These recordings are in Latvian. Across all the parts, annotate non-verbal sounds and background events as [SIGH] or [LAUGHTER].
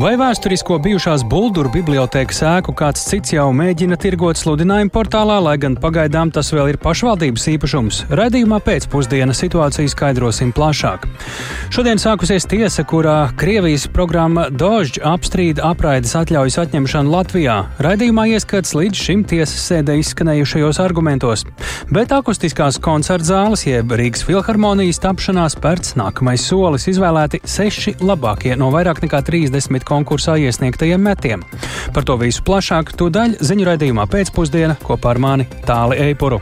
Vai vēsturisko bijušās Bulduru bibliotēkas ēku kāds cits jau mēģina tirgot sludinājumu portālā, lai gan pagaidām tas vēl ir pašvaldības īpašums? Radījumā pēcpusdienā situāciju skaidrosim plašāk. Šodien sākusies tiesa, kurā Krievijas programma Dožģ apstrīd apraides atļaujas atņemšanu Latvijā. Radījumā ieskats līdz šim tiesas sēdē izskanējušajos argumentos. Bet akustiskās koncerta zāles, jeb Rīgas filharmonijas tapšanās pērts nākamais solis izvēlēti seši labākie no vairāk nekā 30 konkursā iesniegtajiem metiem. Par to visu plašāk tūdaļ ziņu raidījumā pēcpusdienā kopā ar mani Tāli Eipuru.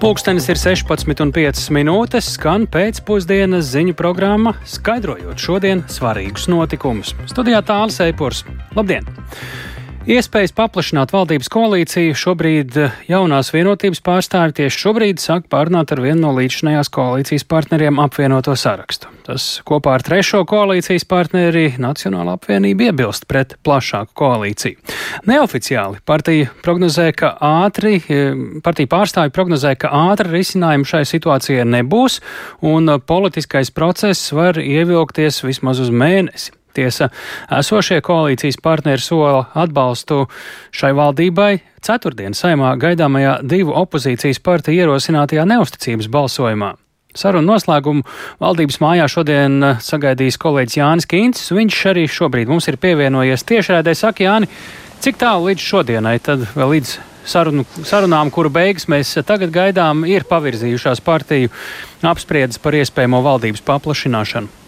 Pūkstens ir 16,5 minūtes, skan pēcpusdienas ziņu programma, skaidrojot šodienas svarīgus notikumus. Studijā tālāk Eipurs. Labdien! Iespējas paplašināt valdības koalīciju šobrīd eh, jaunās vienotības pārstāvi tieši šobrīd sāk pārunāt ar vienu no līdzinājās koalīcijas partneriem apvienoto sarakstu. Tas kopā ar trešo koalīcijas partneri Nacionāla apvienība iebilst pret plašāku koalīciju. Neoficiāli partija prognozē, ka ātri, eh, partija pārstāvi prognozē, ka ātri risinājumi šai situācijai nebūs un politiskais process var ievilkties vismaz uz mēnesi. Tiesa, esošie koalīcijas partneri sola atbalstu šai valdībai ceturtdien saimā gaidāmajā divu opozīcijas partiju ierosinātajā neusticības balsojumā. Sarunu noslēgumu valdības mājā šodien sagaidīs kolēģis Jānis Kīncis. Viņš arī šobrīd mums ir pievienojies tiešraidē. Saka, Jāni, cik tālu līdz šodienai, tad vēl līdz sarunu, sarunām, kuru beigas mēs tagad gaidām, ir pavirzījušās partiju apspriedas par iespējamo valdības paplašināšanu?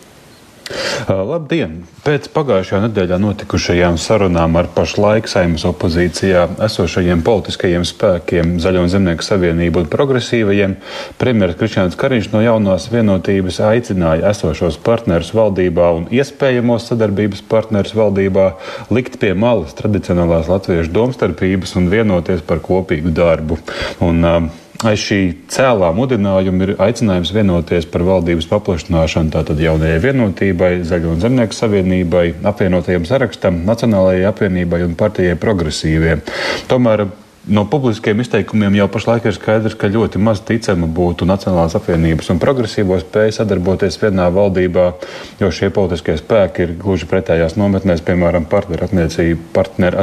Labdien! Pēc pagājušajā nedēļā notikušajām sarunām ar pašlaik saimnes opozīcijā esošajiem politiskajiem spēkiem, Zaļo un Zemnieku savienību un progresīvajiem, premjeras Krišņāns Kariņš no jaunās vienotības aicināja esošos partnerus valdībā un iespējamos sadarbības partnerus valdībā likt pie malas tradicionālās latviešu domstarpības un vienoties par kopīgu darbu. Un, uh, aiz šī cēlā mudinājuma ir aicinājums vienoties par valdības paplašināšanu tātad jaunajai vienotībai, Zaļo un Zemnieku savienībai, apvienotajam sarakstam, Nacionālajai apvienībai un partijai progresīviem. Tomēr No publiskiem izteikumiem jau pašlaik ir skaidrs, ka ļoti maz ticama būtu Nacionālās apvienības un progresīvo spēju sadarboties vienā valdībā, jo šie politiskie spēki ir gluži pretējās nometnēs, piemēram, partnerattiecību partner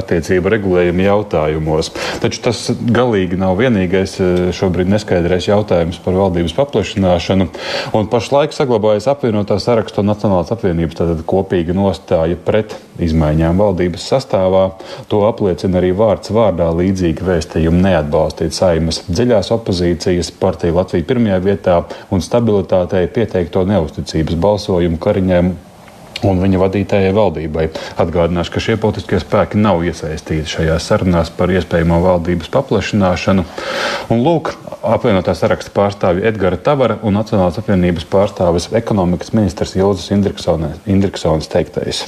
regulējuma jautājumos. Taču tas galīgi nav vienīgais eh, šobrīd neskaidrais jautājums par valdības paplašināšanu. Un pašlaik saglabājas apvienotā sarakstu Nacionālās apvienības tātad kopīga nostāja pret izmaiņām valdības sastāvā. To apliecina arī vārds vārdā līdzīgi vēstījumu neatbalstīt saimas dziļās opozīcijas partiju Latviju pirmajā vietā un stabilitātei pieteikto neusticības balsojumu Kariņam un viņa vadītājai valdībai. Atgādināšu, ka šie politiskie spēki nav iesaistīti šajās sarunās par iespējamo valdības paplašināšanu. Un lūk, apvienotā saraksta pārstāvja Edgara Tavara un Nacionālās apvienības pārstāvis ekonomikas ministrs Ilzas Indriksons teiktais.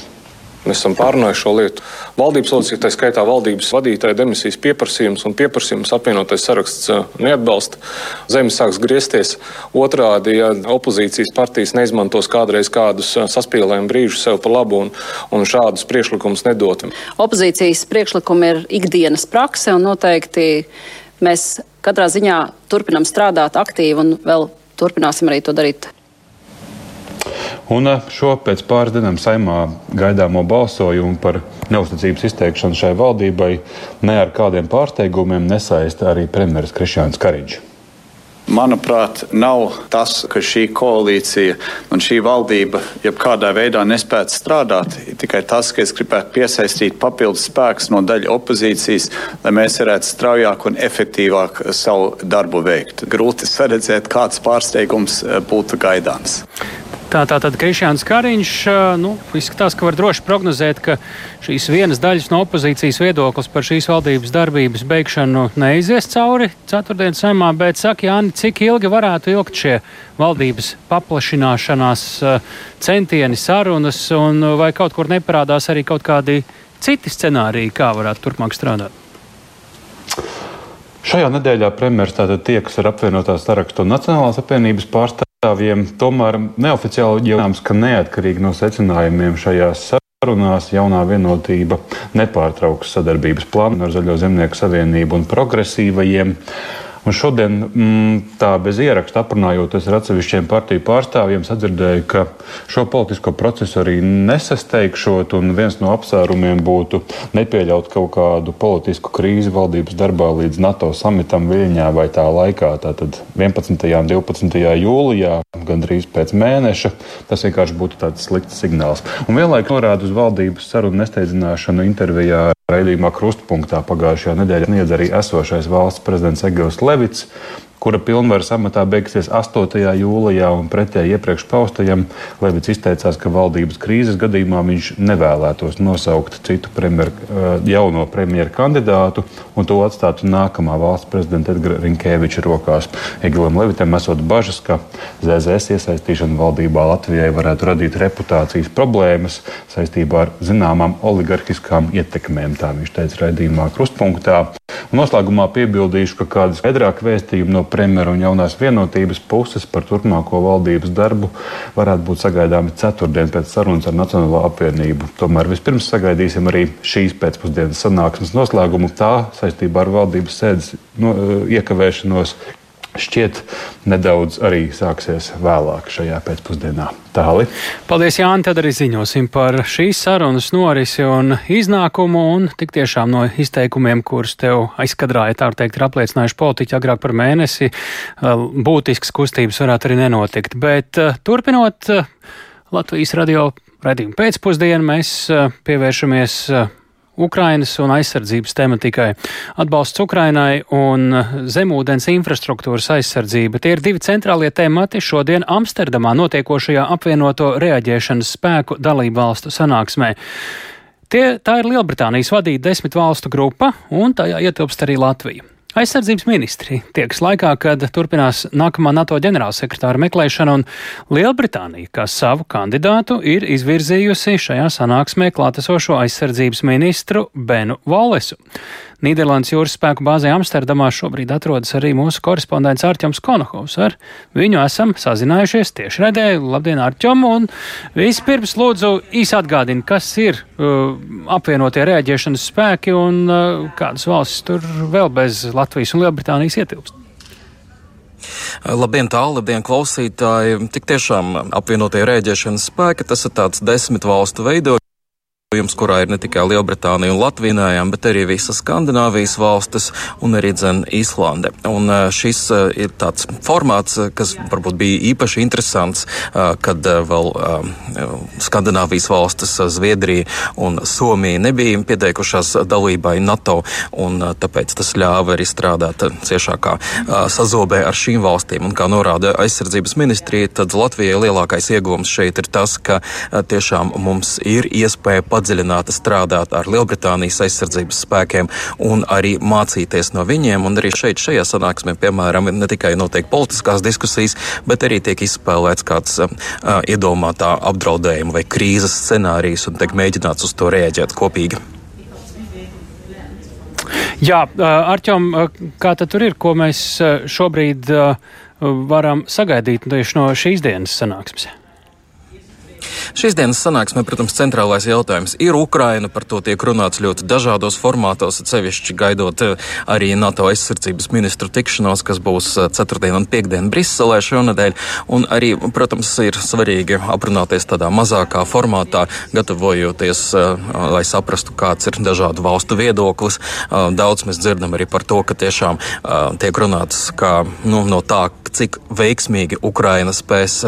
Mēs esam pārunājuši šo lietu. Valdības locekļi, tā skaitā valdības vadītāja demisijas pieprasījums un pieprasījums apvienotais saraksts uh, neatbalsta. Zemes sāks griezties. Otrādi, ja opozīcijas partijas neizmantos kādreiz kādus uh, saspīlējumu brīžus sev pa labu un, un šādus priekšlikumus nedot. Opozīcijas priekšlikumi ir ikdienas prakse un noteikti mēs katrā ziņā turpinam strādāt aktīvi un vēl turpināsim arī to darīt Un šo pēc pāris dienām saimā gaidāmo balsojumu par neusticības izteikšanu šai valdībai ne ar kādiem pārsteigumiem nesaista arī premjeras Krišjāns Kariņš. Manuprāt, nav tas, ka šī koalīcija un šī valdība jebkādā veidā nespētu strādāt. Tikai tas, ka es gribētu piesaistīt papildus spēkus no daļa opozīcijas, lai mēs varētu straujāk un efektīvāk savu darbu veikt. Grūti saredzēt, kāds pārsteigums būtu gaidāms. Tā tātad Krišjāns Kariņš nu, izskatās, ka var droši prognozēt, ka šīs vienas daļas no opozīcijas viedoklis par šīs valdības darbības beigšanu neizies cauri ceturtdienas saimā, bet saka Jāni, cik ilgi varētu ilgt šie valdības paplašināšanās centieni, sarunas, un vai kaut kur neparādās arī kaut kādi citi scenāriji, kā varētu turpmāk strādāt? Šajā nedēļā premjerministrs tātad tiekas ar apvienotās sarakstu un Nacionālās apvienības pārstāvjiem pārstāvjiem tomēr neoficiāli jautājums, ka neatkarīgi no secinājumiem šajās sarunās jaunā vienotība nepārtrauks sadarbības plānu ar Zaļo zemnieku savienību un progresīvajiem. Un šodien mm, tā bez ieraksta aprunājoties ar atsevišķiem partiju pārstāvjiem, sadzirdēju, ka šo politisko procesu arī nesasteigšot, un viens no apsvērumiem būtu nepieļaut kaut kādu politisku krīzi valdības darbā līdz NATO samitam Viļņā vai tā laikā, tātad 11. un 12. jūlijā, gandrīz pēc mēneša. Tas vienkārši būtu tāds slikts signāls. Un vienlaikus norāda uz valdības sarunu nesteidzināšanu intervijā Raidījumā Krustpunktā pagājušajā nedēļā sniedz arī esošais valsts prezidents Egils Levits, kura pilnvaras amatā beigsies 8. jūlijā, un pretēji iepriekš paustajam Levits izteicās, ka valdības krīzes gadījumā viņš nevēlētos nosaukt citu premjer, eh, jauno premjeru kandidātu un to atstātu nākamā valsts prezidenta Edgara Rinkēviča rokās. Egilam Levitam esot bažas, ka ZZS iesaistīšana valdībā Latvijai varētu radīt reputācijas problēmas saistībā ar zināmām oligarhiskām ietekmēm, tā viņš teica raidījumā Krustpunktā. Un noslēgumā piebildīšu, ka kādas skaidrākas vēstījumi no premjera un jaunās vienotības puses par turpmāko valdības darbu varētu būt sagaidāmi ceturtdien pēc sarunas ar Nacionālo apvienību. Tomēr vispirms sagaidīsim arī šīs pēcpusdienas sanāksmes noslēgumu. Tā saistībā ar valdības sēdes no, iekavēšanos šķiet nedaudz arī sāksies vēlāk šajā pēcpusdienā. Tāli. Paldies, Jāni. Tad arī ziņosim par šīs sarunas norisi un iznākumu. Un tik tiešām no izteikumiem, kurus tev aizkadrāja, tā teikt, ir apliecinājuši politiķi agrāk par mēnesi, būtisks kustības varētu arī nenotikt. Bet eh, turpinot eh, Latvijas radio redzējumu pēcpusdienu, mēs eh, pievēršamies Ukrainas un aizsardzības tematikai. Atbalsts Ukrainai un zemūdens infrastruktūras aizsardzība. Tie ir divi centrālie temati šodien Amsterdamā notiekošajā apvienoto reaģēšanas spēku dalību valstu sanāksmē. Tie, tā ir Lielbritānijas vadīta desmit valstu grupa, un tajā ietilpst arī Latvija. Aizsardzības ministri tieks laikā, kad turpinās nākamā NATO ģenerālsekretāra meklēšana, un Lielbritānija, kā savu kandidātu, ir izvirzījusi šajā sanāksmē klātesošo aizsardzības ministru Benu Vallesu. Nīderlandes jūras spēku bāzē Amsterdamā šobrīd atrodas arī mūsu korespondents Arķems Konohovs. Ar viņu esam sazinājušies tieši redē. Labdien, Arķem! Un vispirms lūdzu īsi atgādini, kas ir uh, apvienotie rēģēšanas spēki un uh, kādas valstis tur vēl bez Latvijas un Lielbritānijas ietilpst. Labdien, tālu, labdien, klausītāji! Tik tiešām apvienotie rēģēšanas spēki, tas ir tāds desmit valstu veidojums Jums, kurā ir ne tikai Lielbritānija un Latvija, bet arī visas Skandināvijas valstis un arī dzen Īslande. Un šis ir tāds formāts, kas varbūt bija īpaši interesants, kad vēl Skandināvijas valstis, Zviedrija un Somija nebija pieteikušās dalībai NATO, un tāpēc tas ļāva arī strādāt ciešākā sazobē ar šīm valstīm. Un kā norāda aizsardzības ministrija, tad Latvijai lielākais iegūms šeit ir tas, ka tiešām mums ir iespēja padarīt padziļināti strādāt ar Lielbritānijas aizsardzības spēkiem un arī mācīties no viņiem. Un arī šeit, šajā sanāksmē, piemēram, ne tikai notiek politiskās diskusijas, bet arī tiek izspēlēts kāds uh, iedomātā apdraudējuma vai krīzes scenārijs un tiek mēģināts uz to rēģēt kopīgi. Jā, Arčom, kā tad tur ir, ko mēs šobrīd varam sagaidīt tieši no šīs dienas sanāksmes? Šīs dienas sanāksmē, protams, centrālais jautājums ir Ukraina. Par to tiek runāts ļoti dažādos formātos, sevišķi gaidot eh, arī NATO aizsardzības ministru tikšanos, kas būs eh, ceturtdien un piekdien Briselē šonadēļ. Un arī, protams, ir svarīgi aprunāties tādā mazākā formātā, gatavojoties, eh, lai saprastu, kāds ir dažādu valstu viedoklis. Daudz mēs dzirdam arī par to, ka tiešām tiek runāts kā, nu, no tā, cik veiksmīgi Ukraina spēs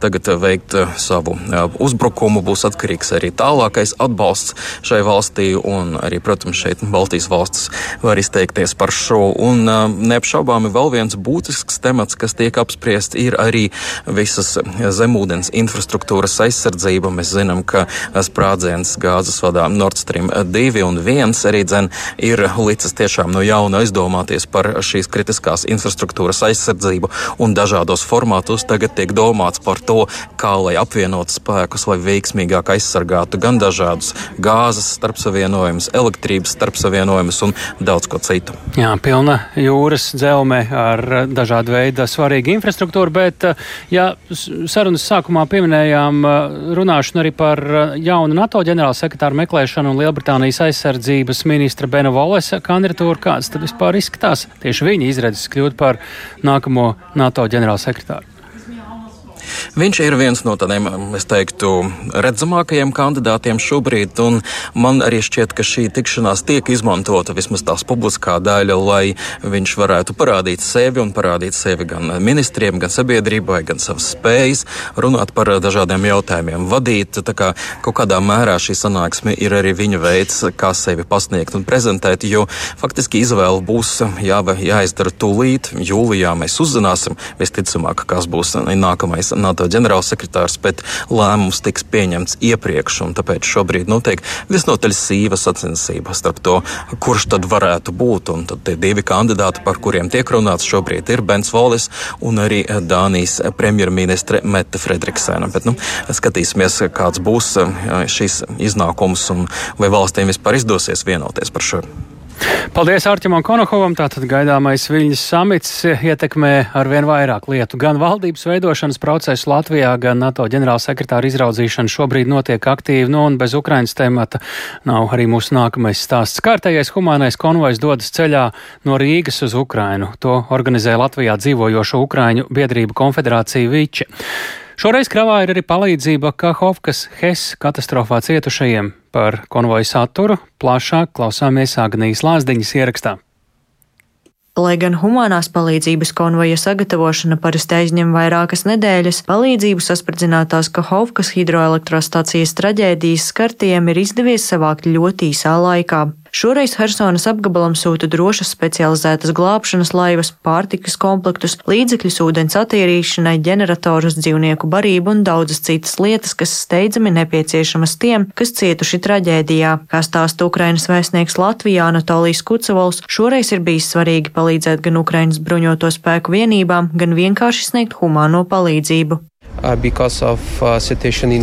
tagad veikt savu uzbrukumu, būs atkarīgs arī tālākais atbalsts šai valstī, un arī, protams, šeit Baltijas valstis var izteikties par šo. Un neapšaubāmi vēl viens būtisks temats, kas tiek apspriests, ir arī visas zemūdens infrastruktūras aizsardzība. Mēs zinām, ka sprādziens gāzes vadā Nord Stream 2 un 1 arī dzen ir licis tiešām no jauna aizdomāties par šīs kritiskās infrastruktūras aizsardzību, un dažādos formātos tagad tiek domāts par to, kā lai apvienot spēku spēkus, lai veiksmīgāk aizsargātu gan dažādus gāzes starpsavienojumus, elektrības starpsavienojumus un daudz ko citu. Jā, pilna jūras dzelme ar dažādu veidu svarīgu infrastruktūru, bet ja sarunas sākumā pieminējām runāšanu arī par jaunu NATO ģenerālsekretāru meklēšanu un Lielbritānijas aizsardzības ministra Bena Volesa kandidatūru, kāds tad vispār izskatās tieši viņa izredzes kļūt par nākamo NATO ģenerālsekretāru? Viņš ir viens no tādiem, es teiktu, redzamākajiem kandidātiem šobrīd, un man arī šķiet, ka šī tikšanās tiek izmantota vismaz tās publiskā daļa, lai viņš varētu parādīt sevi un parādīt sevi gan ministriem, gan sabiedrībai, gan savas spējas, runāt par dažādiem jautājumiem, vadīt. Tā kā kaut kādā mērā šī sanāksme ir arī viņa veids, kā sevi pasniegt un prezentēt, jo faktiski izvēle būs jā, jāizdara tūlīt. Jūlijā mēs uzzināsim, visticamāk, kas būs nākamais NATO ģenerālsekretārs, bet lēmums tiks pieņemts iepriekš, tāpēc šobrīd notiek visnotaļ sīva sacensība starp to, kurš tad varētu būt. Un tad tie divi kandidāti, par kuriem tiek runāts šobrīd, ir Bens Volis un arī Dānijas premjerministre Mette Fredriksēna. Bet, nu, skatīsimies, kāds būs šīs iznākums un vai valstīm vispār izdosies vienoties par šo. Paldies Arčimam Konokovam. Tātad gaidāmais Viļņas samits ietekmē ar vien vairāk lietu. Gan valdības veidošanas procesu Latvijā, gan NATO ģenerālsekretāra izraudzīšana šobrīd notiek aktīvi, nu un bez Ukrainas temata nav arī mūsu nākamais stāsts. Kārtējais humānais konvojs dodas ceļā no Rīgas uz Ukrainu. To organizē Latvijā dzīvojošo Ukraiņu biedrību konfederācija Viči. Šoreiz kravā ir arī palīdzība Kahovkas HES katastrofā cietušajiem. Par konvoju saturu plašāk klausāmies Agnijas Lāsdiņas ierakstā. Lai gan humanās palīdzības konvoja sagatavošana parasti aizņem vairākas nedēļas, palīdzību saspardzinātās Kahovkas hidroelektrostacijas traģēdijas skartiem ir izdevies savākt ļoti īsā laikā. Šoreiz Hersonas apgabalam sūta drošas specializētas glābšanas laivas, pārtikas komplektus, līdzekļus ūdens attīrīšanai, ģeneratorus, dzīvnieku barību un daudzas citas lietas, kas steidzami nepieciešamas tiem, kas cietuši traģēdijā. Kā stāsta Ukrainas vēstnieks Latvijā Anatolijas Kucevals, šoreiz ir bijis svarīgi palīdzēt gan Ukrainas bruņoto spēku vienībām, gan vienkārši sniegt humāno palīdzību. Uh, of, uh,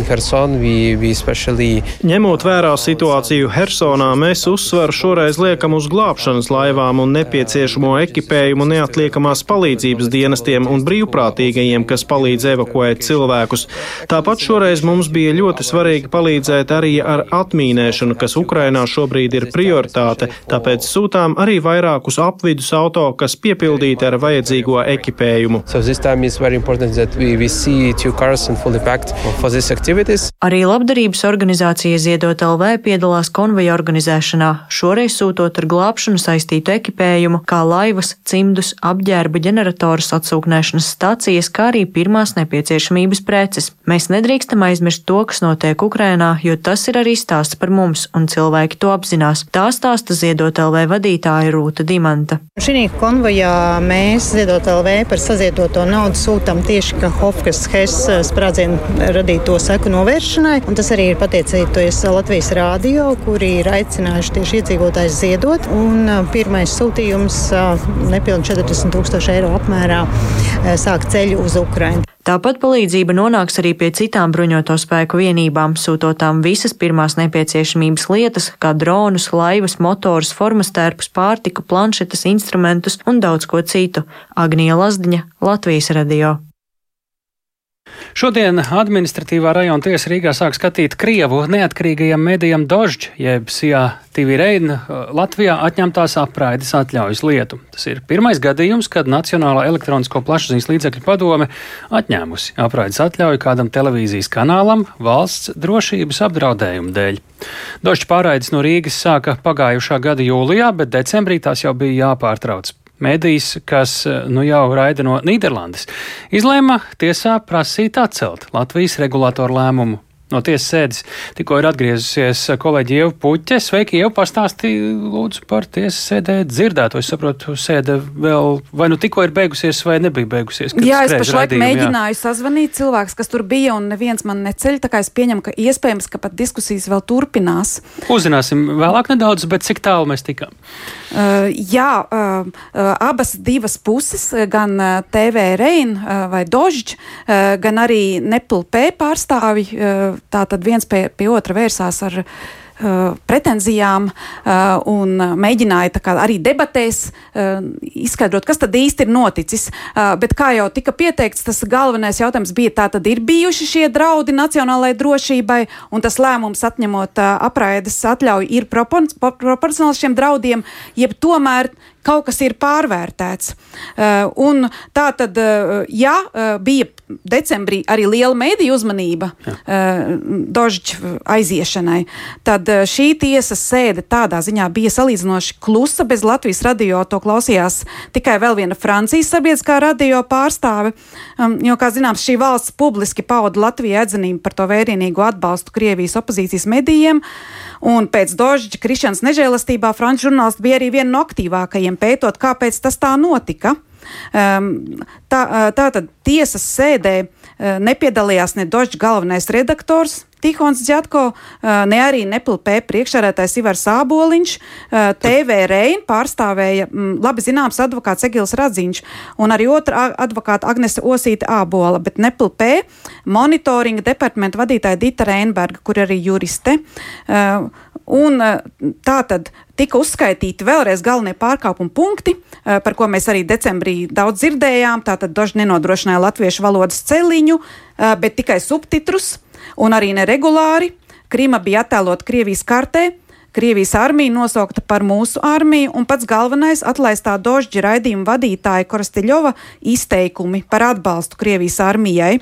Herson, we, we especially... Ņemot vērā situāciju Hersonā, mēs uzsvaru šoreiz liekam uz glābšanas laivām un nepieciešamo ekipējumu neatliekamās palīdzības dienestiem un brīvprātīgajiem, kas palīdz evakuēt cilvēkus. Tāpat šoreiz mums bija ļoti svarīgi palīdzēt arī ar atmīnēšanu, kas Ukrainā šobrīd ir prioritāte, tāpēc sūtām arī vairākus apvidus auto, kas piepildīti ar vajadzīgo ekipējumu. So Arī labdarības organizācija Ziedot LV piedalās konvoja organizēšanā, šoreiz sūtot ar glābšanu saistītu ekipējumu, kā laivas, cimdus, apģērba ģeneratorus, atsūknēšanas stācijas, kā arī pirmās nepieciešamības preces. Mēs nedrīkstam aizmirst to, kas notiek Ukrainā, jo tas ir arī stāsts par mums, un cilvēki to apzinās. Tā stāsta Ziedot LV vadītāja Rūta Dimanta. Šī konvojā mēs Ziedot LV par saziedoto naudu sūtam tieši Kahofkas Hes Eh, sprādzienu radīto seku novēršanai. Un tas arī ir pateicoties Latvijas rādio, kuri ir aicinājuši tieši iedzīvotājus ziedot. Un eh, pirmais sūtījums eh, nepilnīgi 40 tūkstoši eiro apmērā sāk ceļu uz Ukrajinu. Tāpat palīdzība nonāks arī pie citām bruņoto spēku vienībām, sūtotām visas pirmās nepieciešamības lietas, kā dronus, laivas, motors, formas tērpus, pārtiku, planšetes, instrumentus un daudz ko citu. Agnija Lazdiņa, Latvijas radio. Šodien administratīvā rajona tiesa Rīgā sāk skatīt Krievu neatkarīgajam medijam Dožģ, jeb Sijā TV Reina Latvijā atņemtās apraides atļaujas lietu. Tas ir pirmais gadījums, kad Nacionālā elektronisko plašsaziņas līdzekļu padome atņēmusi apraides atļauju kādam televīzijas kanālam valsts drošības apdraudējumu dēļ. Dožģ pārraides no Rīgas sāka pagājušā gada jūlijā, bet decembrī tās jau bija jāpārtrauc. Mēdījis, kas nu jau raida no Nīderlandes, izlēma tiesā prasīt atcelt Latvijas regulātoru lēmumu. No tiesas sēdes tikko ir atgriezusies kolēģi Ieva Puķe. Sveiki, Ieva, pastāstīja lūdzu par tiesas sēdē dzirdēto. Es saprotu, sēde vēl vai nu tikko ir beigusies, vai nebija beigusies. Jā, es pašlaik mēģināju jā. sazvanīt cilvēks, kas tur bija, un neviens man neceļ, tā kā es pieņemu, ka iespējams, ka pat diskusijas vēl turpinās. Uzzināsim vēlāk nedaudz, bet cik tālu mēs tikām? Uh, jā, uh, uh, abas divas puses, gan uh, TV Rein uh, vai Dožģ, uh, gan arī Nepl P pārstāvi, uh, tātad viens pie, pie otra vērsās ar Uh, pretenzijām uh, un mēģināja kā, arī debatēs uh, izskaidrot, kas tad īsti ir noticis. Bet, kā jau tika pieteikts, tas galvenais jautājums bija, tā tad ir bijuši šie draudi nacionālajai drošībai, un tas lēmums atņemot apraides atļauju ir propor proporcionāls šiem draudiem, jeb tomēr kaut kas ir pārvērtēts. Uh, un tā tad, uh, ja uh, bija decembrī arī liela mēdīja uzmanība Dožģa aiziešanai, tad šī tiesas sēde tādā ziņā bija salīdzinoši klusa. Bez Latvijas radio to klausījās tikai vēl viena Francijas sabiedriskā radio pārstāve. Um, jo, kā zināms, šī valsts publiski pauda Latvijai atzinību par to vērienīgo atbalstu Krievijas opozīcijas medijiem. Un pēc Dožģa krišanas nežēlastībā franču žurnālisti bija arī viena no aktīvākajiem pētot, kāpēc tas tā notika. Um, tā, tā tad tiesas sēdē uh, nepiedalījās ne Dožģa galvenais redaktors, Tihons Džatko, ne arī Nepilpē priekšsēdētājs Ivars Āboliņš, TV Rein pārstāvēja labi zināms advokāts Egils Radziņš un arī otra advokāta Agnese Osīta Ābola, bet Nepilpē monitoringa departamenta vadītāja Dita Reinberga, kur arī juriste. Un tā tad tika uzskaitīti vēlreiz galvenie pārkāpuma punkti, par ko mēs arī decembrī daudz dzirdējām. Tātad daži nenodrošināja latviešu valodas celiņu, bet tikai subtitrus un arī neregulāri. Krīma bija attēlota Krievijas kartē, Krievijas armija nosaukta par mūsu armiju, un pats galvenais atlaistā Dožģa raidījuma vadītāja Korastiļova izteikumi par atbalstu Krievijas armijai.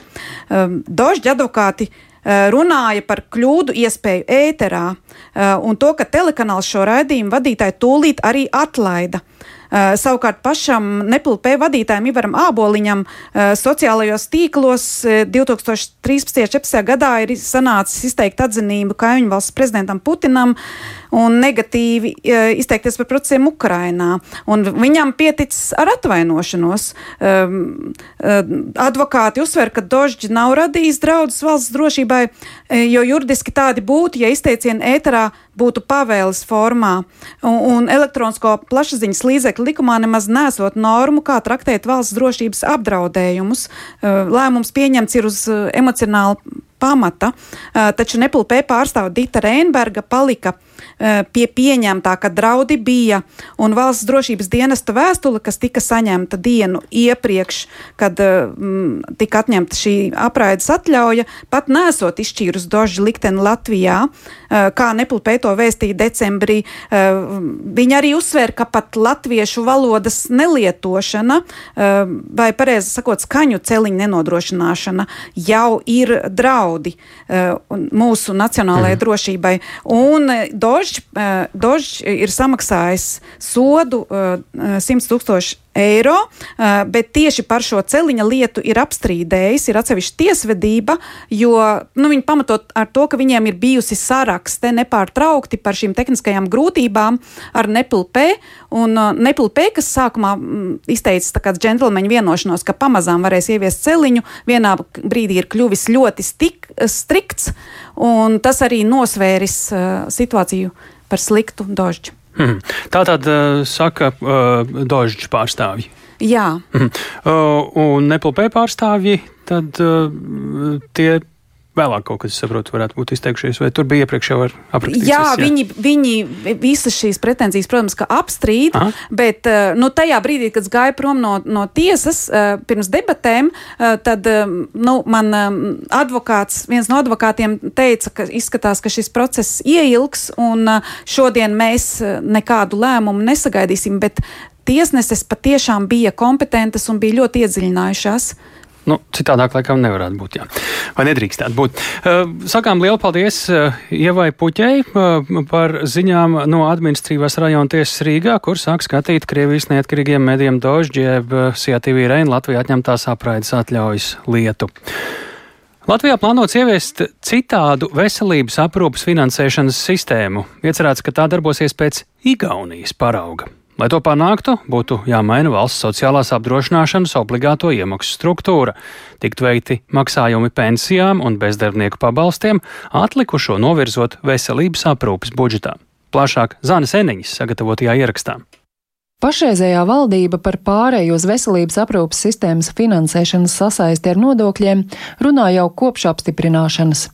Um, Dožģa advokāti uh, runāja par kļūdu iespēju ēterā uh, un to, ka telekanāls šo raidījumu vadītāju tūlīt arī atlaida. Uh, savukārt pašam Nepilpē vadītājam Ivaram Āboliņam uh, sociālajos tīklos uh, 2013. 14. gadā ir sanācis izteikt atzinību kaimiņu valsts prezidentam Putinam un negatīvi izteikties par procesiem Ukrainā. Un viņam pieticis ar atvainošanos. Um, advokāti uzsver, ka Dožģi nav radījis draudus valsts drošībai, jo juridiski tādi būtu, ja izteicieni ēterā būtu pavēles formā. Un, un elektronisko plašsaziņas līdzekļu likumā nemaz nesot normu, kā traktēt valsts drošības apdraudējumus. Uh, lēmums pieņemts ir uz uh, emocionālu pamata, uh, taču Nepilpē pārstāv Dita Reinberga palika Eh, pie pieņemtā, ka draudi bija, un valsts drošības dienesta vēstule, kas tika saņemta dienu iepriekš, kad mm, tika atņemta šī apraides atļauja, pat nesot izšķīrus dožu likteni Latvijā, eh, kā Nepilpē to vēstīja decembrī. Viņa arī uzsver, ka pat latviešu valodas nelietošana, vai pareizi sakot, skaņu celiņu nenodrošināšana jau ir draudi mūsu nacionālajai mm. drošībai. Un dož Dožs, Dožs ir samaksājis sodu uh, 100 tūkstoši eiro, bet tieši par šo celiņa lietu ir apstrīdējis, ir atsevišķa tiesvedība, jo nu, viņi pamatot ar to, ka viņiem ir bijusi sarakste nepārtraukti par šīm tehniskajām grūtībām ar Nepilpē, un Nepilpē, kas sākumā mm, izteica tā kāds džentlmeņu vienošanos, ka pamazām varēs ieviest celiņu, vienā brīdī ir kļuvis ļoti stik, strikts, un tas arī nosvēris situāciju par sliktu dožģu. Hmm. Tā tad uh, saka uh, Dožģa pārstāvji. Jā. Hmm. Uh, un Nepilpē pārstāvji, tad uh, tie vēlāk kaut kas, saprotu, varētu būt izteikšies, vai tur bija iepriekš jau aprakstīts? Jā, jā, viņi, viņi visas šīs pretenzijas, protams, ka apstrīd, Aha. bet eh, nu, tajā brīdī, kad es gāju prom no, no tiesas eh, pirms debatēm, eh, tad nu, man advokāts, viens no advokātiem teica, ka izskatās, ka šis process ieilgs un šodien mēs nekādu lēmumu nesagaidīsim, bet tiesneses patiešām bija kompetentas un bija ļoti iedziļinājušās. Nu, citādāk, laikam, nevarētu būt. Jā. Vai nedrīkstētu būt? Uh, sakām lielu paldies uh, Ievai Puķei uh, par ziņām no administrīvās rajona tiesas Rīgā, kur sāk skatīt Krievijas neatkarīgiem medijiem Dožģieb, Sijā TV Reina Latvijā atņemtās apraides atļaujas lietu. Latvijā plānots ieviest citādu veselības aprūpas finansēšanas sistēmu. Iecerēts, ka tā darbosies pēc Igaunijas parauga. Lai to panāktu, būtu jāmaina valsts sociālās apdrošināšanas obligāto iemaksu struktūra, tiktu veikti maksājumi pensijām un bezdarbnieku pabalstiem, atlikušo novirzot veselības aprūpas budžetā. Plašāk Zānes Eniņas sagatavotajā ierakstā. Pašreizējā valdība par pārēju uz veselības aprūpas sistēmas finansēšanas sasaisti ar nodokļiem runā jau kopš apstiprināšanas.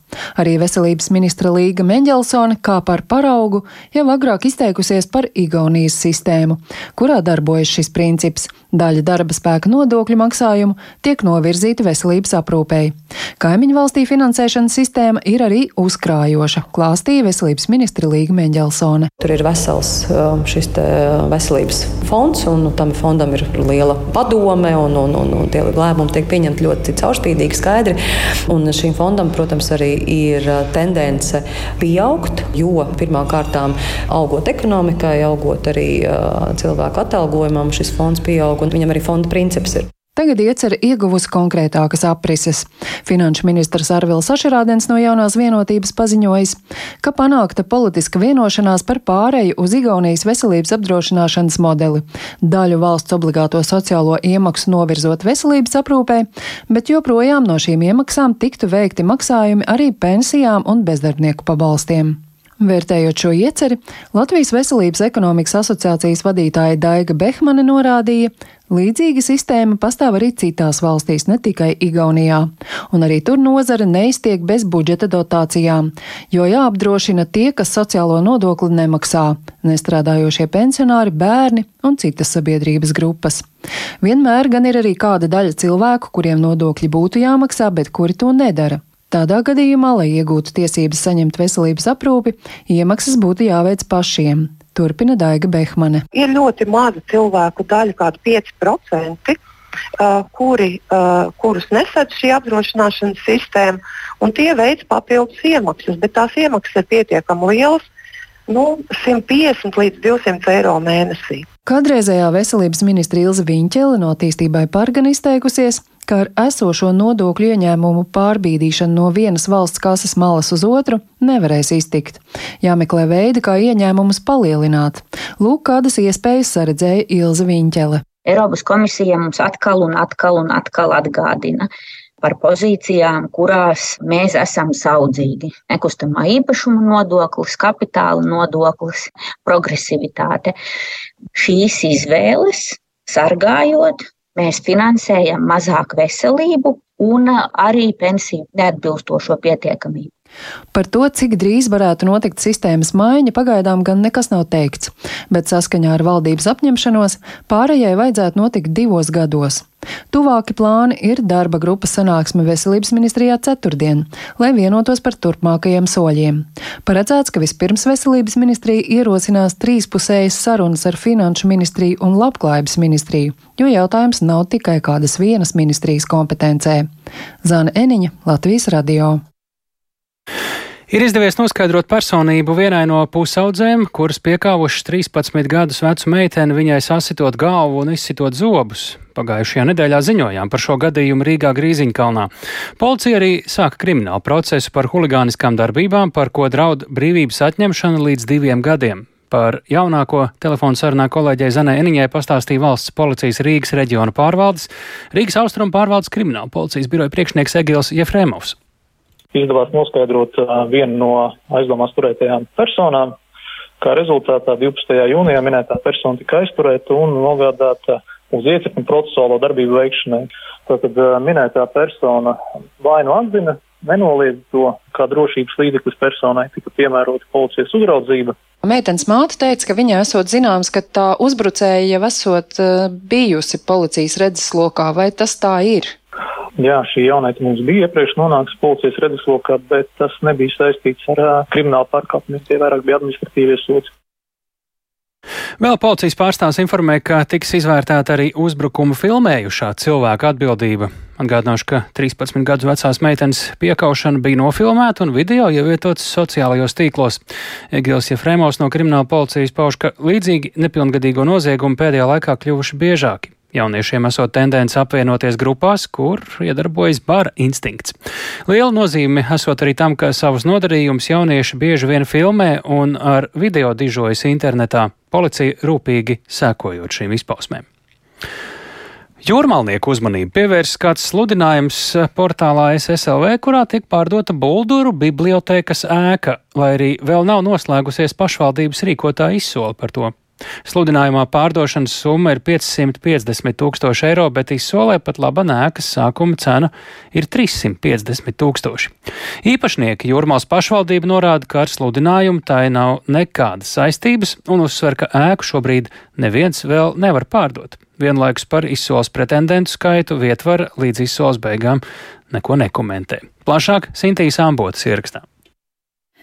Arī veselības ministra Līga Mendelsone kā par paraugu jau agrāk izteikusies par Igaunijas sistēmu, kurā darbojas šis princips. Daļa darba spēka nodokļu maksājumu tiek novirzīta veselības aprūpēji. Kaimiņu valstī finansēšanas sistēma ir arī uzkrājoša, klāstīja veselības ministra Līga Mendelsone. Tur ir vesels um, šis veselības fonds, un nu, tam fondam ir liela padome, un, un, un, un tie lēmumi tiek pieņemti ļoti caurspīdīgi, skaidri. Un šim fondam, protams, arī ir uh, tendence pieaugt, jo pirmkārt, augot ekonomikai, augot arī uh, cilvēku atalgojumam, šis fonds pieaug, un viņam arī fonda princips ir. Tagad iecer ieguvusi konkrētākas aprises. Finanšu ministrs Arvils Sašarādens no jaunās vienotības paziņojis, ka panākta politiska vienošanās par pāreju uz Igaunijas veselības apdrošināšanas modeli, daļu valsts obligāto sociālo iemaksu novirzot veselības aprūpē, bet joprojām no šīm iemaksām tiktu veikti maksājumi arī pensijām un bezdarbnieku pabalstiem. Vērtējot šo ieceri, Latvijas Veselības ekonomikas asociācijas vadītāja Daiga Behmane norādīja, līdzīga sistēma pastāv arī citās valstīs, ne tikai Igaunijā, un arī tur nozara neiztiek bez budžeta dotācijām, jo jāapdrošina tie, kas sociālo nodokli nemaksā - nestrādājošie pensionāri, bērni un citas sabiedrības grupas. Vienmēr gan ir arī kāda daļa cilvēku, kuriem nodokļi būtu jāmaksā, bet kuri to nedara. Tādā gadījumā, lai iegūtu tiesības saņemt veselības aprūpi, iemaksas būtu jāveic pašiem. Turpina Daiga Behmane. Ir ļoti maza cilvēku daļa, kāda 5%. Uh, kuri, uh, kurus nesadz šī apdrošināšanas sistēma, un tie veids papildus iemaksas, bet tās iemaksas ir pietiekami lielas, nu, 150 līdz 200 eiro mēnesī. Kādreizējā veselības ministra Ilza Viņķele no attīstībai par gan izteikusies, ka ar esošo nodokļu ieņēmumu pārbīdīšanu no vienas valsts kases malas uz otru nevarēs iztikt. Jāmeklē veidi, kā ieņēmumus palielināt. Lūk, kādas iespējas saredzēja Ilza Viņķele. Eiropas komisija mums atkal un atkal un atkal atgādina, par pozīcijām, kurās mēs esam saudzīgi. Nekustamā īpašuma nodoklis, kapitāla nodoklis, progresivitāte. Šīs izvēles, sargājot mēs finansējam mazāk veselību un arī pensiju neatbilstošo pietiekamību. Par to, cik drīz varētu notikt sistēmas maiņa, pagaidām gan nekas nav teikts, bet saskaņā ar valdības apņemšanos pārējai vajadzētu notikt divos gados. Tuvāki plāni ir darba grupas sanāksme veselības ministrijā ceturtdien, lai vienotos par turpmākajiem soļiem. Paredzēts, ka vispirms veselības ministrija ierosinās trīspusējas sarunas ar finanšu ministriju un labklājības ministriju, jo jautājums nav tikai kādas vienas ministrijas kompetencē. Zana Eniņa, Latvijas radio. Ir izdevies noskaidrot personību vienai no pusaudzēm, kuras piekāvušas 13 gadus vecu meiteni viņai sasitot galvu un izsitot zobus. Pagājušajā nedēļā ziņojām par šo gadījumu Rīgā Grīziņkalnā. Policija arī sāka kriminālu procesu par huligāniskām darbībām, par ko draud brīvības atņemšana līdz diviem gadiem. Par jaunāko telefonu sarunā kolēģei Zanai Eniņai pastāstīja valsts policijas Rīgas reģiona pārvaldes, Rīgas austrumu pārvaldes krimināla policijas biroja priekšnieks Egils Jefremovs izdevās noskaidrot vienu no aizdomās turētajām personām. Kā rezultātā 12. jūnijā minētā persona tika aizturēta un nogādāta uz iecirkņu procesuālo darbību veikšanai. Tātad minētā persona vai nu atzina, nenoliedz to, kā drošības līdzeklis personai tika piemērota policijas uzraudzība. Meitenes māte teica, ka viņai esot zināms, ka tā uzbrucēja jau esot bijusi policijas redzeslokā, vai tas tā ir? Jā, šī jaunaita mums bija iepriekš nonākusi policijas redzeslokā, bet tas nebija saistīts ar uh, kriminālu pārkāpumiem, tie vairāk bija administratīvie sodi. Vēl policijas pārstāvs informē, ka tiks izvērtēta arī uzbrukumu filmējušā cilvēka atbildība. Atgādināšu, ka 13 gadus vecās meitenes piekaušana bija nofilmēta un video ievietots sociālajos tīklos. Egils Jefrēmos no krimināla policijas pauž, ka līdzīgi nepilngadīgo noziegumu pēdējā laikā kļuvuši biežāki. Jauniešiem esot tendence apvienoties grupās, kur iedarbojas bara instinkts. Liela nozīme esot arī tam, ka savus nodarījumus jaunieši bieži vien filmē un ar video dižojas internetā, policija rūpīgi sekojot šīm izpausmēm. Jūrmālnieku uzmanību pievērsis kāds sludinājums portālā SSLV, kurā tiek pārdota Bulduru bibliotēkas ēka, lai arī vēl nav noslēgusies pašvaldības rīkotā izsole par to. Sludinājumā pārdošanas summa ir 550 tūkstoši eiro, bet izsolē pat laba nēkas sākuma cena ir 350 tūkstoši. Īpašnieki Jūrmāls pašvaldība norāda, ka ar sludinājumu tai nav nekādas saistības un uzsver, ka ēku šobrīd neviens vēl nevar pārdot. Vienlaikus par izsoles pretendentu skaitu vietvar līdz izsoles beigām neko nekomentē. Plašāk Sintīs Ambotas ierakstā.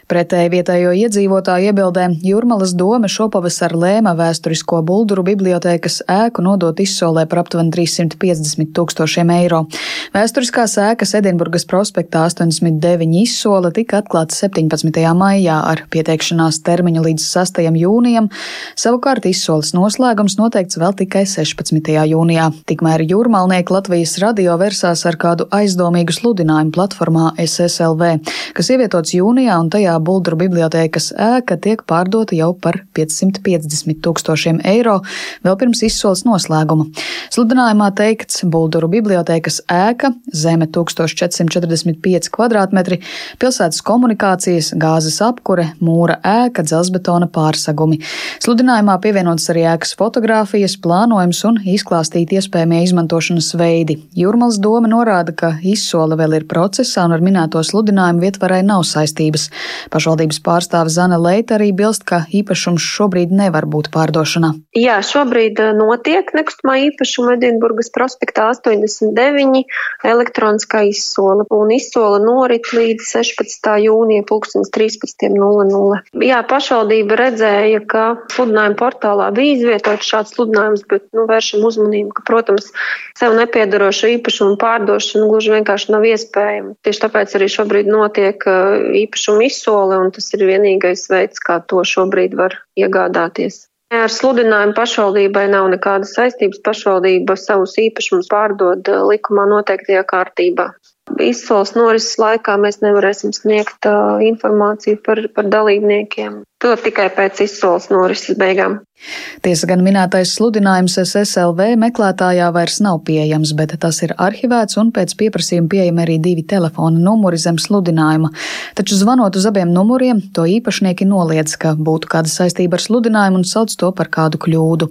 Pretēji vietējo iedzīvotāju iebildēm Jūrmalas doma šopavasar lēma vēsturisko Bulduru bibliotēkas ēku nodot izsolē par aptuveni 350 tūkstošiem eiro. Vēsturiskās ēkas Edinburgas prospektā 89 izsole tika atklāta 17. maijā ar pieteikšanās termiņu līdz 6. jūnijam, savukārt izsoles noslēgums noteikts vēl tikai 16. jūnijā. Tikmēr Jūrmalnieki Latvijas radio versās ar kādu aizdomīgu sludinājumu platformā SSLV, kas ievietots jūnijā un tajā Bulduru bibliotēkas ēka tiek pārdota jau par 550 tūkstošiem eiro vēl pirms izsoles noslēguma. Sludinājumā teikts Bulduru bibliotēkas ēka, zeme 1445 km2, pilsētas komunikācijas, gāzes apkure, mūra ēka, dzelzbetona pārsegumi. Sludinājumā pievienotas arī ēkas fotografijas, plānojums un izklāstīti iespējamie izmantošanas veidi. Jūrmals doma norāda, ka izsole vēl ir procesā un ar minēto sludinājumu vietvarai nav saistības. Pašvaldības pārstāve Zana Leita arī bilst, ka īpašums šobrīd nevar būt pārdošanā. Jā, šobrīd uh, notiek nekustamā īpašuma Edinburgas prospektā 89 elektroniskā izsola, un izsola norit līdz 16. jūnija 13.00. Jā, pašvaldība redzēja, ka sludinājuma portālā bija izvietots šāds sludinājums, bet nu, vēršam uzmanību, ka, protams, sev nepiedarošu īpašumu pārdošana gluži vienkārši nav iespējama. Tieši tāpēc arī šobrīd notiek uh, īpašumu izsola izsole, un tas ir vienīgais veids, kā to šobrīd var iegādāties. Ar sludinājumu pašvaldībai nav nekādas saistības. Pašvaldība savus īpašumus pārdod likumā noteiktajā kārtībā. Izsoles norises laikā mēs nevarēsim sniegt uh, informāciju par, par dalībniekiem. To tikai pēc izsoles norises beigām. Tiesa gan minētais sludinājums SSLV meklētājā vairs nav pieejams, bet tas ir arhivēts un pēc pieprasījuma pieejami arī divi telefona numuri zem sludinājuma. Taču zvanot uz abiem numuriem, to īpašnieki noliedz, ka būtu kāda saistība ar sludinājumu un sauc to par kādu kļūdu.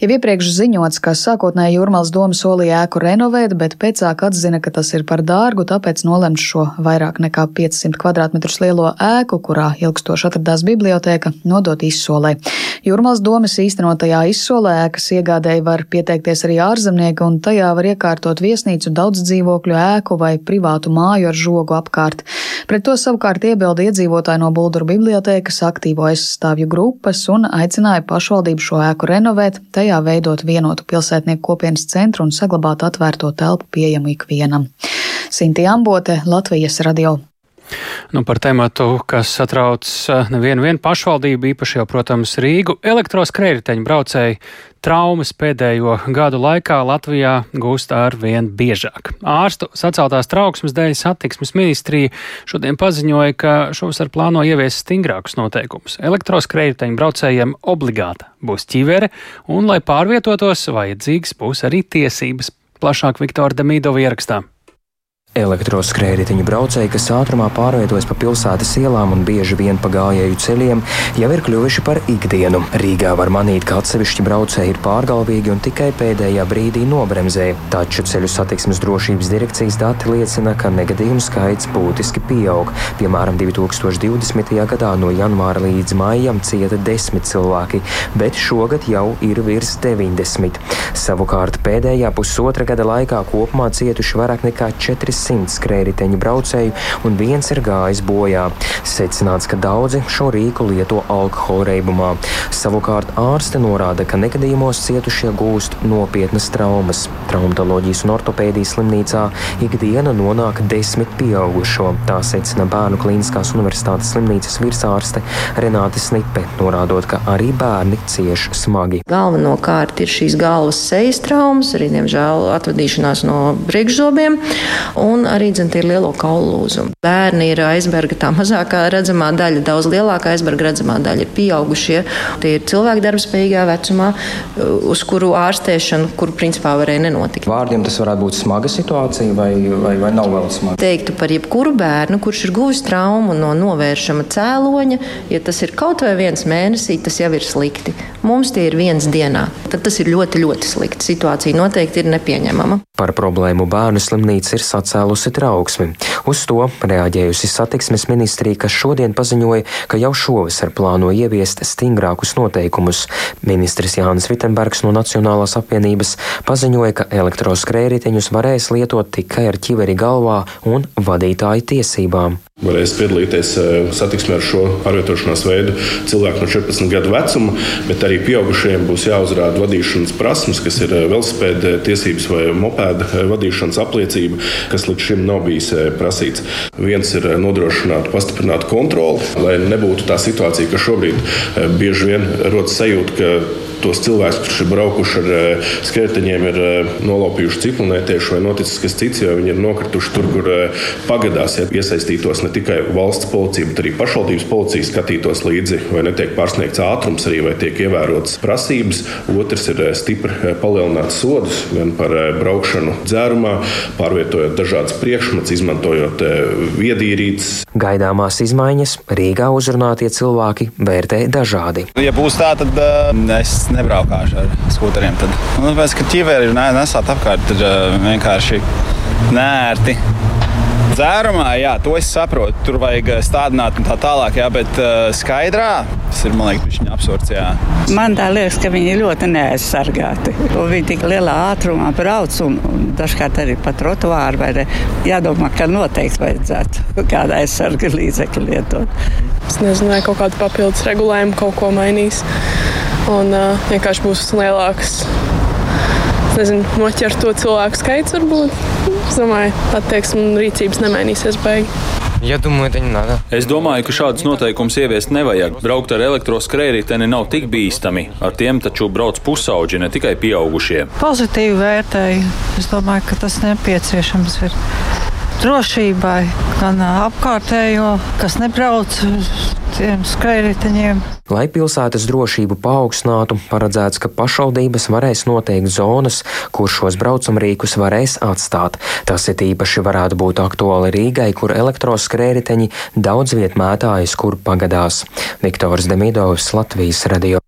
Jau iepriekš ziņots, ka sākotnēji Jūrmāls doma solīja ēku renovēt, bet pēcāk atzina, ka tas ir par dārgu, tāpēc nolemts šo vairāk nekā 500 km2 lielo ēku, kurā ilgstoši atradās biblioteka, nodot izsolē. Jūrmāls domas īstenotajā izsolē ēkas iegādēji var pieteikties arī ārzemnieki, un tajā var iekārtot viesnīcu, daudz dzīvokļu ēku vai privātu māju ar žogu apkārt. Pret to savukārt iebilda iedzīvotāji no Bulduru bibliotēkas, aktīvo aizstāvju grupas un aicināja pašvaldību šo ēku renovēt renovēt, tajā veidot vienotu pilsētnieku kopienas centru un saglabāt atvērto telpu pieejamu ikvienam. Sinti Ambote, Latvijas radio. Nu, par tēmatu, kas satrauc eh, nevienu pašvaldību, īpaši jau, protams, Rīgu, elektroskrējēju braucēji traumas pēdējo gadu laikā Latvijā gūst ar vien biežāk. Ārstu saceltās trauksmes dēļ satiksmes ministrija šodien paziņoja, ka šovasar plāno ieviest stingrākus noteikumus. Elektroskrējēju braucējiem obligāta būs ķivere, un, lai pārvietotos, vajadzīgs būs arī tiesības. Plašāk Viktora Demīdova ierakstā. Elektroskrējēju braucēji, kas ātrumā pārvietojas pa pilsētas ielām un bieži vien pa gājēju ceļiem, jau ir kļuvuši par ikdienu. Rīgā var manīt, ka atsevišķi braucēji ir pārgalvīgi un tikai pēdējā brīdī nobremzē. Taču ceļu satiksmes drošības direkcijas dati liecina, ka negadījumu skaits būtiski pieaug. Piemēram, 2020. gadā no janvāra līdz maijam cieta 10 cilvēki, bet šogad jau ir virs 90. Savukārt pēdējā pusotra gada laikā kopumā cietuši vairāk nekā 400. Simts skrējriteņu braucēju un viens ir gājis bojā. Secināts, ka daudzi šo rīku lieto alkohola reibumā. Savukārt ārste norāda, ka negadījumos cietušie gūst nopietnas traumas. Traumatoloģijas un ortopēdijas slimnīcā ikdiena nonāk desmit pieaugušo. Tā secina Bērnu Kliniskās Universitātes slimnīcas virsārste Renāte Snipe, norādot, ka arī bērni cieš smagi. Galvenokārt ir šīs galvas sejas traumas, arī, diemžēl, atvadīšanās no priekšzobiem un arī dzimti ir lielo kaulu lūzumu. Bērni ir aizberga tā mazākā redzamā daļa, daudz lielākā aizberga redzamā daļa ir pieaugušie. Tie ir cilvēki darbspējīgā vecumā, uz kuru ārstēšanu, kuru principā varēja nenotikt. Vārdiem tas varētu būt smaga situācija vai, vai, vai nav vēl smaga? Teiktu par jebkuru bērnu, kurš ir guvis traumu no novēršama cēloņa, ja tas ir kaut vai viens mēnesī, tas jau ir slikti. Mums tie ir viens dienā. Tad tas ir ļoti, ļoti slikti. Situācija noteikti ir nepieņemama. Par problēmu bērnu slimnīca ir sacēlusi trauksmi. Uz to reaģējusi satiksmes ministrija, kas šodien paziņoja, ka jau šovasar plāno ieviest stingrākus noteikumus. Ministrs Jānis Vitsenbergs no Nacionālās apvienības paziņoja, ka elektroskrējriteņus varēs lietot tikai ar ķiveri galvā un vadītāju tiesībām varēs piedalīties satiksmē ar šo pārvietošanās veidu cilvēku no 14 gadu vecuma, bet arī pieaugušajiem būs jāuzrāda vadīšanas prasmes, kas ir velospēda tiesības vai mopēda vadīšanas apliecība, kas līdz šim nav bijis prasīts. Viens ir nodrošināt pastiprinātu kontroli, lai nebūtu tā situācija, ka šobrīd bieži vien rodas sajūta, ka tos cilvēkus, kurš ir braukuši ar eh, skrejteņiem, ir eh, nolaupījuši ciklonētieši vai noticis kas cits, jo viņi ir nokrituši tur, kur eh, pagadās ja iesaistītos ne tikai valsts policija, bet arī pašvaldības policija skatītos līdzi, vai netiek pārsniegts ātrums, arī vai tiek ievērotas prasības. Otrs ir stipri palielināt sodus gan par braukšanu dzērumā, pārvietojot dažādas priekšmetus, izmantojot viedīrītes. Gaidāmās izmaiņas Rīgā uzrunātie cilvēki vērtē dažādi. Ja būs tā, tad uh, es nebraukāšu ar sūkļiem. Nu, tāpēc, ka ķiveri ir nesāt apkārt, tad uh, vienkārši nērti. Dzērumā, jā, to es saprotu. Tur vajag stādināt un tā tālāk, jā, bet uh, skaidrā tas ir, man liekas, viņa absurds. Jā. Man tā liekas, ka viņi ir ļoti neaizsargāti. Viņi tik lielā ātrumā brauc un, un dažkārt arī pa trotuāru. Jādomā, ka noteikti vajadzētu [LAUGHS] kādu aizsarga līdzekli lietot. Es nezinu, vai kaut kādu papildus regulējumu kaut ko mainīs. Un uh, vienkārši būs lielāks nezinu, noķert to cilvēku skaits, varbūt. Es domāju, attieksme un rīcības nemainīsies baigi. Я думаю, это не надо. Es domāju, ka šādus noteikumus ieviest nevajag. Braukt ar elektroskrējēju nav tik bīstami. Ar tiem taču brauc pusauģi, ne tikai pieaugušie. Pozitīvi vērtēju. Es domāju, ka tas nepieciešams ir drošībai, gan apkārtējo, kas nebrauc tiem skrējējiņiem. Lai pilsētas drošību paaugstinātu, paredzēts, ka pašvaldības varēs noteikt zonas, kur šos braucamrīkus varēs atstāt. Tas ir īpaši varētu būt aktuāli Rīgai, kur elektroskrējēji daudz viet mētājas, kur pagadās. Viktors Demidovs, Latvijas radio.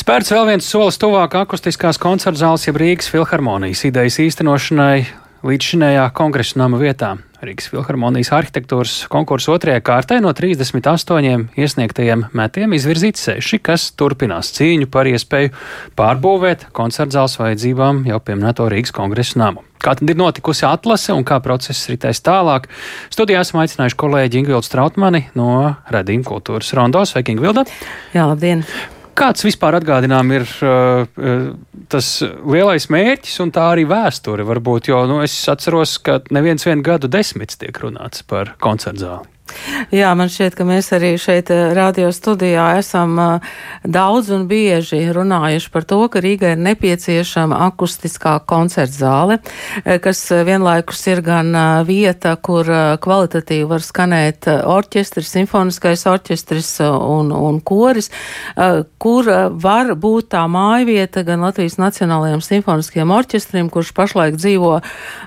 Spērts vēl viens solis tuvāk akustiskās koncerta zāles, jeb Rīgas filharmonijas idejas īstenošanai līdz šinējā kongresa nama vietā. Rīgas filharmonijas arhitektūras konkursu otrajā kārtā no 38 iesniegtajiem metiem izvirzīti seši, kas turpinās cīņu par iespēju pārbūvēt koncertzāles vajadzībām jau pieminēto Rīgas kongresa namu. Kā tad ir notikusi atlase un kā process ritēs tālāk? Studijā esam aicinājuši kolēģi Ingvildu Strautmani no Redīna kultūras rondos. Sveiki, Ingvilda! Jā, labdien! Kāds vispār atgādinām ir uh, uh, tas lielais mērķis un tā arī vēsture varbūt, jo nu, es atceros, ka neviens vienu gadu desmits tiek runāts par koncertzāli. Jā, man šķiet, ka mēs arī šeit eh, radio studijā esam eh, daudz un bieži runājuši par to, ka Rīgai ir nepieciešama akustiskā koncertzāle, eh, kas vienlaikus ir gan vieta, kur kvalitatīvi var skanēt orķestris, simfoniskais orķestris un, un koris, kur var būt tā mājvieta gan Latvijas Nacionālajiem simfoniskajiem orķestriem, kurš pašlaik dzīvo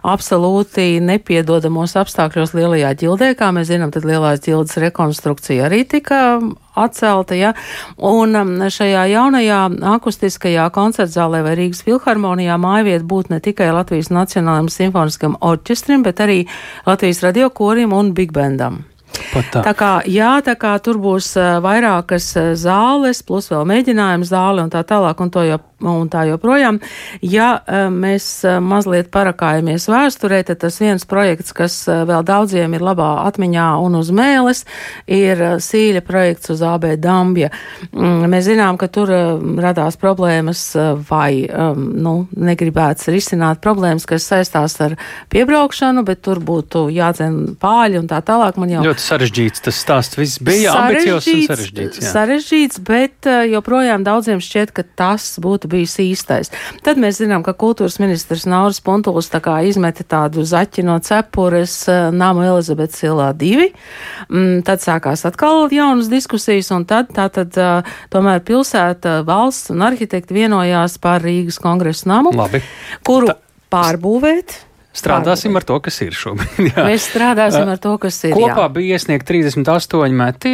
absolūti nepiedodamos apstākļos lielajā ģildē, kā mēs zinām, tad lielās ģildes rekonstrukcija arī tika atcelta, ja, un um, šajā jaunajā akustiskajā koncertzālē vai Rīgas filharmonijā mājvieta būtu ne tikai Latvijas Nacionālajiem simfoniskam orķestrim, bet arī Latvijas radiokorim un Big Bandam. Tā. tā kā, jā, tā kā tur būs uh, vairākas uh, zāles, plus vēl mēģinājuma zāle un tā tālāk, un to jau un tā joprojām. Ja mēs mazliet parakājamies vēsturē, tad tas viens projekts, kas vēl daudziem ir labā atmiņā un uz mēles, ir sīļa projekts uz AB Dambja. Mm, mēs zinām, ka tur radās problēmas vai nu, negribēts risināt problēmas, kas saistās ar piebraukšanu, bet tur būtu jādzen pāļi un tā tālāk. Man jau ļoti sarežģīts tas stāsts viss bija, ambiciozs un sarežģīts. Jā. Sarežģīts, bet joprojām daudziem šķiet, ka tas būtu bijis īstais. Tad mēs zinām, ka kultūras ministrs Nauris Puntulis tā kā izmeta tādu zaķi no cepures namu Elizabetes ilā divi. Mm, tad sākās atkal jaunas diskusijas, un tad tā tad tomēr pilsēta, valsts un arhitekti vienojās par Rīgas kongresa namu, Labi. kuru tā. pārbūvēt Strādāsim ar to, kas ir šobrīd. Jā. Mēs strādāsim ar to, kas ir. Kopā jā. bija iesniegt 38 meti,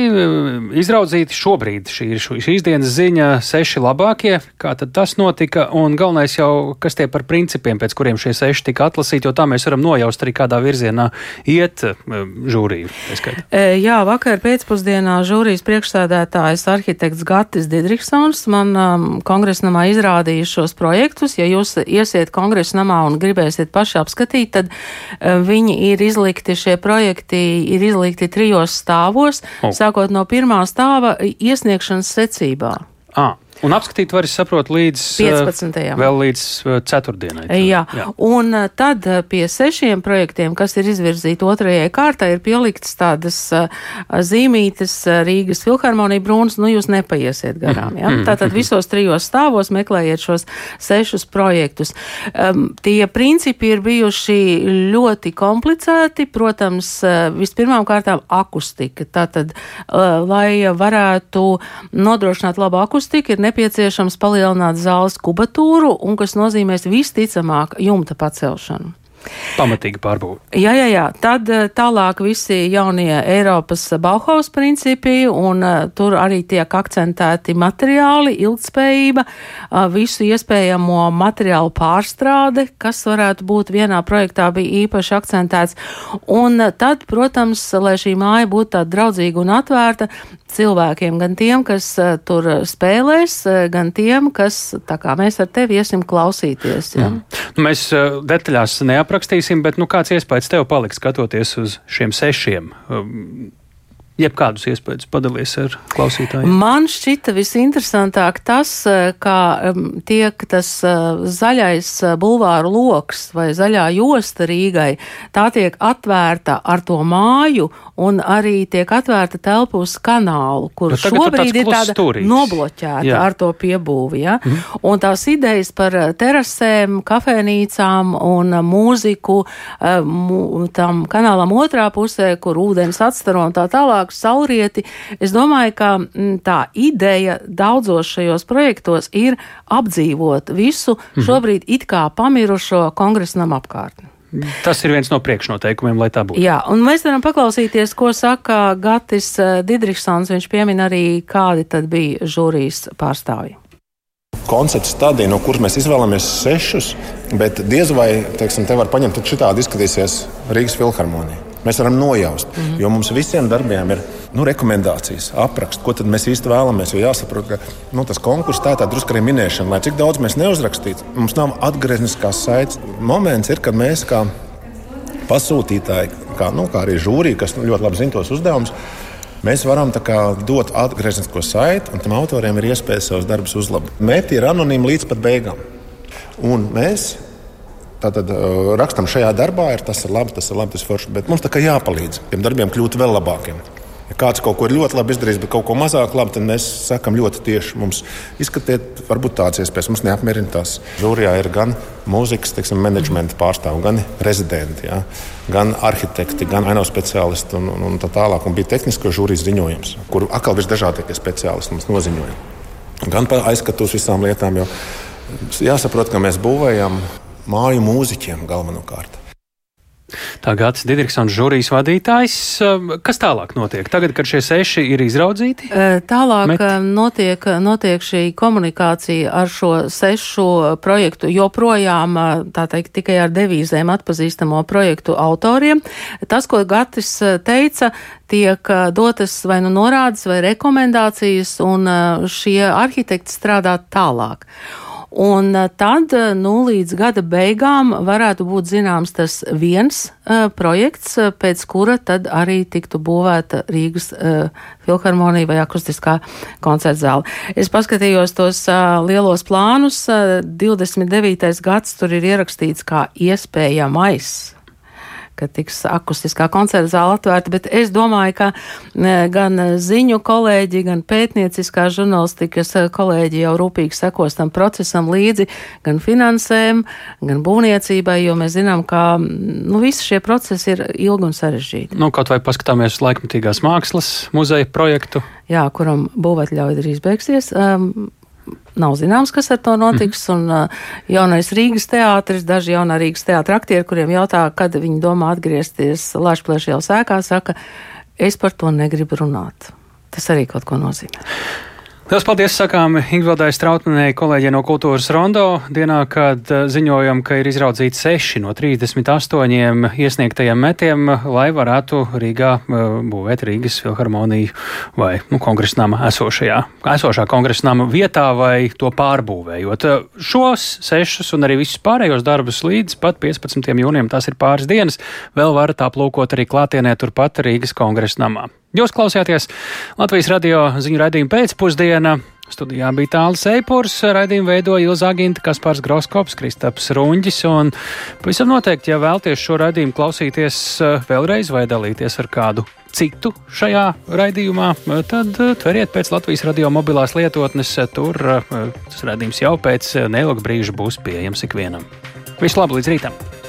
izraudzīti šobrīd. Šī ir šīs dienas ziņa, seši labākie. Kā tad tas notika? Un galvenais jau, kas tie par principiem, pēc kuriem šie seši tika atlasīti, jo tā mēs varam nojaust arī kādā virzienā iet žūriju. Jā, vakar pēcpusdienā žūrijas priekšsēdētājs arhitekts Gatis Didriksons man um, kongresnamā izrādīja šos projektus. Ja jūs iesiet kongresnamā un gribēsiet paši apskatīt, izskatīt, tad uh, viņi ir izlikti, šie projekti ir izlikti trijos stāvos, oh. sākot no pirmā stāva iesniegšanas secībā. Ah. Un apskatīt var, es saprotu, līdz 15. vēl līdz ceturtdienai. Tā. Jā. Jā, un tad pie sešiem projektiem, kas ir izvirzīti otrajai kārtai, ir pieliktas tādas zīmītes Rīgas filharmonija brūns, nu jūs nepaiesiet garām. Ja? Mhm. Tātad visos trijos stāvos meklējiet šos sešus projektus. Um, tie principi ir bijuši ļoti komplicēti, protams, vispirmām kārtām akustika. Tātad, uh, lai varētu nodrošināt labu akustiku, ir nepieciešams palielināt zāles kubatūru, un kas nozīmēs visticamāk jumta pacelšanu. Pamatīgi pārbūve. Jā, jā, jā. Tad eh, tālāk visi jaunie Eiropas Bauhaus principi, un uh, tur arī tiek akcentēti materiāli, ilgspējība, uh, visu iespējamo materiālu pārstrāde, kas varētu būt vienā projektā bija īpaši akcentēts. Un uh, tad, protams, lai šī māja būtu tāda draudzīga un atvērta cilvēkiem, gan tiem, kas uh, tur spēlēs, uh, gan tiem, kas, tā kā mēs ar tevi iesim klausīties. Ja? Mm. Nu, mēs uh, detaļās neaprakstīsim aprakstīsim, bet nu, kāds iespējas tev paliks skatoties uz šiem sešiem? Jebkādus iespējas padalīties ar klausītājiem. Man šķita visinteresantāk tas, eh, kā tiek tas uh, zaļais uh, bulvāru loks vai zaļā josta Rīgai. Tā tiek atvērta ar to māju un arī tiek atvērta telpa uz kanālu, kur šobrīd ir tāda stūrīgs. nobloķēta Jā. ar to piebūvi. Ja? Mm. Un tās idejas par terasēm, kafēnīcām un mūziku tam kanālam otrā pusē, kur ūdens atstaro un tā tālāk lielāku saulrieti. Es domāju, ka mm, tā ideja daudzos šajos projektos ir apdzīvot visu mhm. šobrīd it kā pamirušo kongresnam apkārtni. Tas ir viens no priekšnoteikumiem, lai tā būtu. Jā, un mēs varam paklausīties, ko saka Gatis eh, Didriksons. Viņš piemin arī, kādi tad bija žūrijas pārstāvji koncepts stadija, no kuras mēs izvēlamies sešus, bet diez vai teiksim, te var paņemt, ka šitādi izskatīsies Rīgas filharmonija. Mēs varam nojaust, mm -hmm. jo mums visiem darbiem ir nu, rekomendācijas, apraksts, ko mēs īsti vēlamies. Jo jāsaprot, ka nu, tas konkurss tā ir drusku arī minēšana, lai cik daudz mēs neuzrakstītu. Mums nav atgriezniskās saites. Moments ir, kad mēs kā pasūtītāji, kā, nu, kā arī žūrija, kas ļoti labi zina tos uzdevumus, mēs varam kā, dot atgrieznisko saiti, un tam autoriem ir iespēja savus darbus uzlabot. Mērķi ir anonīmi līdz pat beigām. Un mēs Tātad rakstam šajā darbā, ir tas ir labi, tas ir labi, tas ir forši. Bet mums tā kā jāpalīdz tiem darbiem kļūt vēl labākiem. Ja kāds kaut ko ir ļoti labi izdarījis, bet kaut ko mazāk labi, tad mēs sakām ļoti tieši. Mums izskatiet, varbūt tādas iespējas. Mums neapmierina tās. Žūrijā ir gan mūzikas, teiksim, menedžmenta pārstāvji, gan rezidenti, ja, gan arhitekti, gan ainavu speciālisti un, un, un tā tālāk. Un bija tehnisko žūrijas ziņojums, kur atkal visdažādākie speciālisti mums noziņoja. Gan par aizskatu uz visām lietām, jo jāsaprot, ka mēs būvējam māju mūziķiem galvenokārt. Tā Gats Didriksons, žūrijas vadītājs. Um, kas tālāk notiek? Tagad, kad šie seši ir izraudzīti? Tālāk Met? notiek, notiek šī komunikācija ar šo sešu projektu, joprojām, tā teikt, tikai ar devīzēm atpazīstamo projektu autoriem. Tas, ko Gatis teica, tiek dotas vai nu norādes vai rekomendācijas, un šie arhitekti strādā tālāk. Un tad nu, līdz gada beigām varētu būt zināms tas viens uh, projekts, pēc kura tad arī tiktu būvēta Rīgas uh, filharmonija vai akustiskā koncerta zāle. Es paskatījos tos uh, lielos plānus. Uh, 29. gads tur ir ierakstīts kā iespējamais ka tiks akustiskā koncerta zāle atvērta, bet es domāju, ka gan ziņu kolēģi, gan pētnieciskā žurnālistikas kolēģi jau rūpīgi sekos tam procesam līdzi, gan finansēm, gan būvniecībai, jo mēs zinām, ka nu, visi šie procesi ir ilgi un sarežģīti. Nu, kaut vai paskatāmies laikmatīgās mākslas muzeja projektu. Jā, kuram būvētļauja drīz beigsies. Um, nav zināms, kas ar to notiks. Mm. Un uh, jaunais Rīgas teātris, daži jaunā Rīgas teātra aktieri, kuriem jautā, kad viņi domā atgriezties Lāčplēšajā sēkā, saka, es par to negribu runāt. Tas arī kaut ko nozīmē. Lielas paldies sakām Ingvildai Strautmanai, kolēģiem no Kultūras Rondo, dienā, kad eh, ziņojam, ka ir izraudzīti 6 no 38 iesniegtajiem metiem, lai varētu Rīgā eh, būvēt Rīgas filharmoniju vai nu, kongresnama esošajā, esošā kongresnama vietā vai to pārbūvējot. Šos sešus un arī visus pārējos darbus līdz pat 15. jūnijam, tas ir pāris dienas, vēl varat aplūkot arī klātienē turpat Rīgas kongresnamā. Jūs klausījāties Latvijas radio ziņu raidījumu pēcpusdienā. Studijā bija tāls eipurs, raidījumu veidoja Ilza Aginta, Kaspars Groskops, Kristaps Runģis, un pavisam noteikti, ja vēlties šo raidījumu klausīties eh, vēlreiz vai dalīties ar kādu citu šajā raidījumā, eh, tad eh, tveriet pēc Latvijas radio mobilās lietotnes, tur tas raidījums jau pēc neilga brīža būs pieejams ikvienam. Visu labu līdz rītam!